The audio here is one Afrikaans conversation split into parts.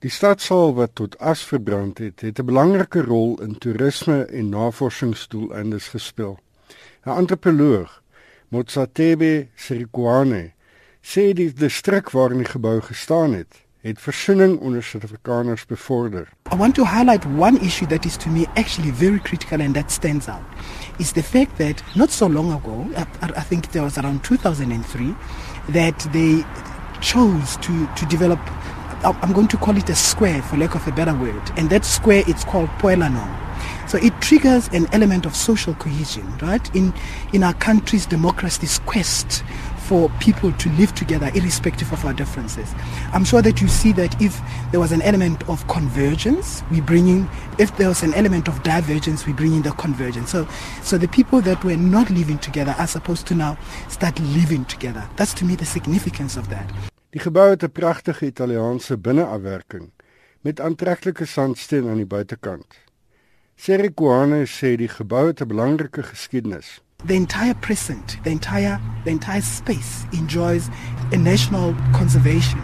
Die stadsaal wat tot as verbrand het, het 'n belangrike rol in toerisme en navorsingsdoeleindes gespeel. 'n Antropoloog, Motsatebe Sirikwane, sê die distrik waarin die gebou gestaan het, het versoening onder Suid-Afrikaners bevorder. I want to highlight one issue that is to me actually very critical and that stands out. Is the fact that not so long ago, I, I think it was around 2003, that they chose to, to develop I'm going to call it a square for lack of a better word. And that square it's called Poelanon. So it triggers an element of social cohesion, right? In in our country's democracy's quest for people to live together irrespective of our differences. I'm sure that you see that if there was an element of convergence, we bring in, if there was an element of divergence, we bring in the convergence. So, so the people that were not living together are supposed to now start living together. That's to me the significance of that. Die gebou het 'n pragtige Italiaanse binneafwerking met aantreklike sandsteen aan die buitekant. Serikuane sê die gebou het 'n belangrike geskiedenis. the entire precinct, the entire the entire space enjoys a national conservation.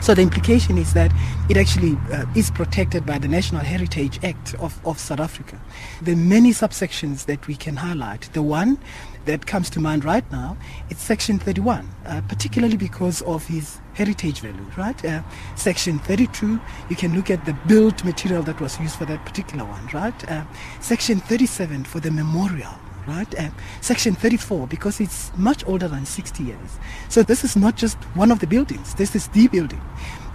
So the implication is that it actually uh, is protected by the National Heritage Act of, of South Africa. There are many subsections that we can highlight. The one that comes to mind right now is Section 31, uh, particularly because of his heritage value, right? Uh, section 32, you can look at the built material that was used for that particular one, right? Uh, section 37 for the memorial right? Uh, section 34, because it's much older than 60 years. So this is not just one of the buildings, this is the building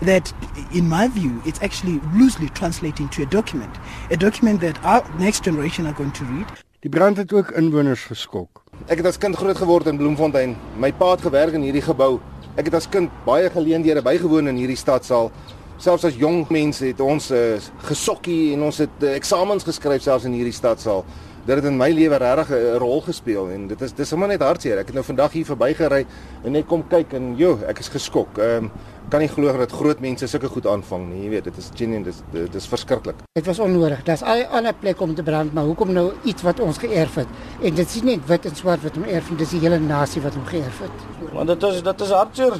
that, in my view, it's actually loosely translating to a document, a document that our next generation are going to read. Die brand het ook inwoners geskok. Ek het as kind groot geword in Bloemfontein. My pa het gewerk in hierdie gebou. Ek het as kind baie geleenthede bygewoon in hierdie stadsaal. Selfs as jong mense het ons uh, gesokkie en ons het uh, eksamens geskryf selfs in hierdie stadsaal dit het in my lewe regtig 'n rol gespeel en dit is dis sommer net hartseer. Ek het nou vandag hier verbygery en net kom kyk en jo, ek is geskok. Ehm um, kan nie glo dat groot mense sulke goed aanvang nie. Jy weet, dit is genuine, dis dit is verskriklik. Dit was onnodig. Daar's al 'n ander plek om te brand, maar hoekom nou iets wat ons geërf het? En dit is nie net wit en swart wat hom erf nie, dis die hele nasie wat hom geërf het. Want dit is dit is hartseer.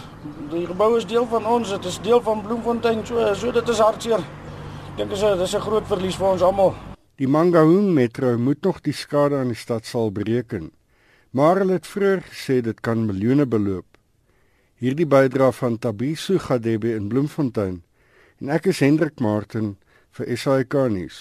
Die gebou is deel van ons, dit is deel van Bloemfontein, so so dit is hartseer. Ek dink dit is 'n groot verlies vir ons almal. Die Mangaung Metro moet nog die skade aan die stad sal bereken, maar hulle het vroeër gesê dit kan miljoene beloop. Hierdie bydra van Tabiso Gadebe in Bloemfontein en ek is Hendrik Martin vir SAK nuus.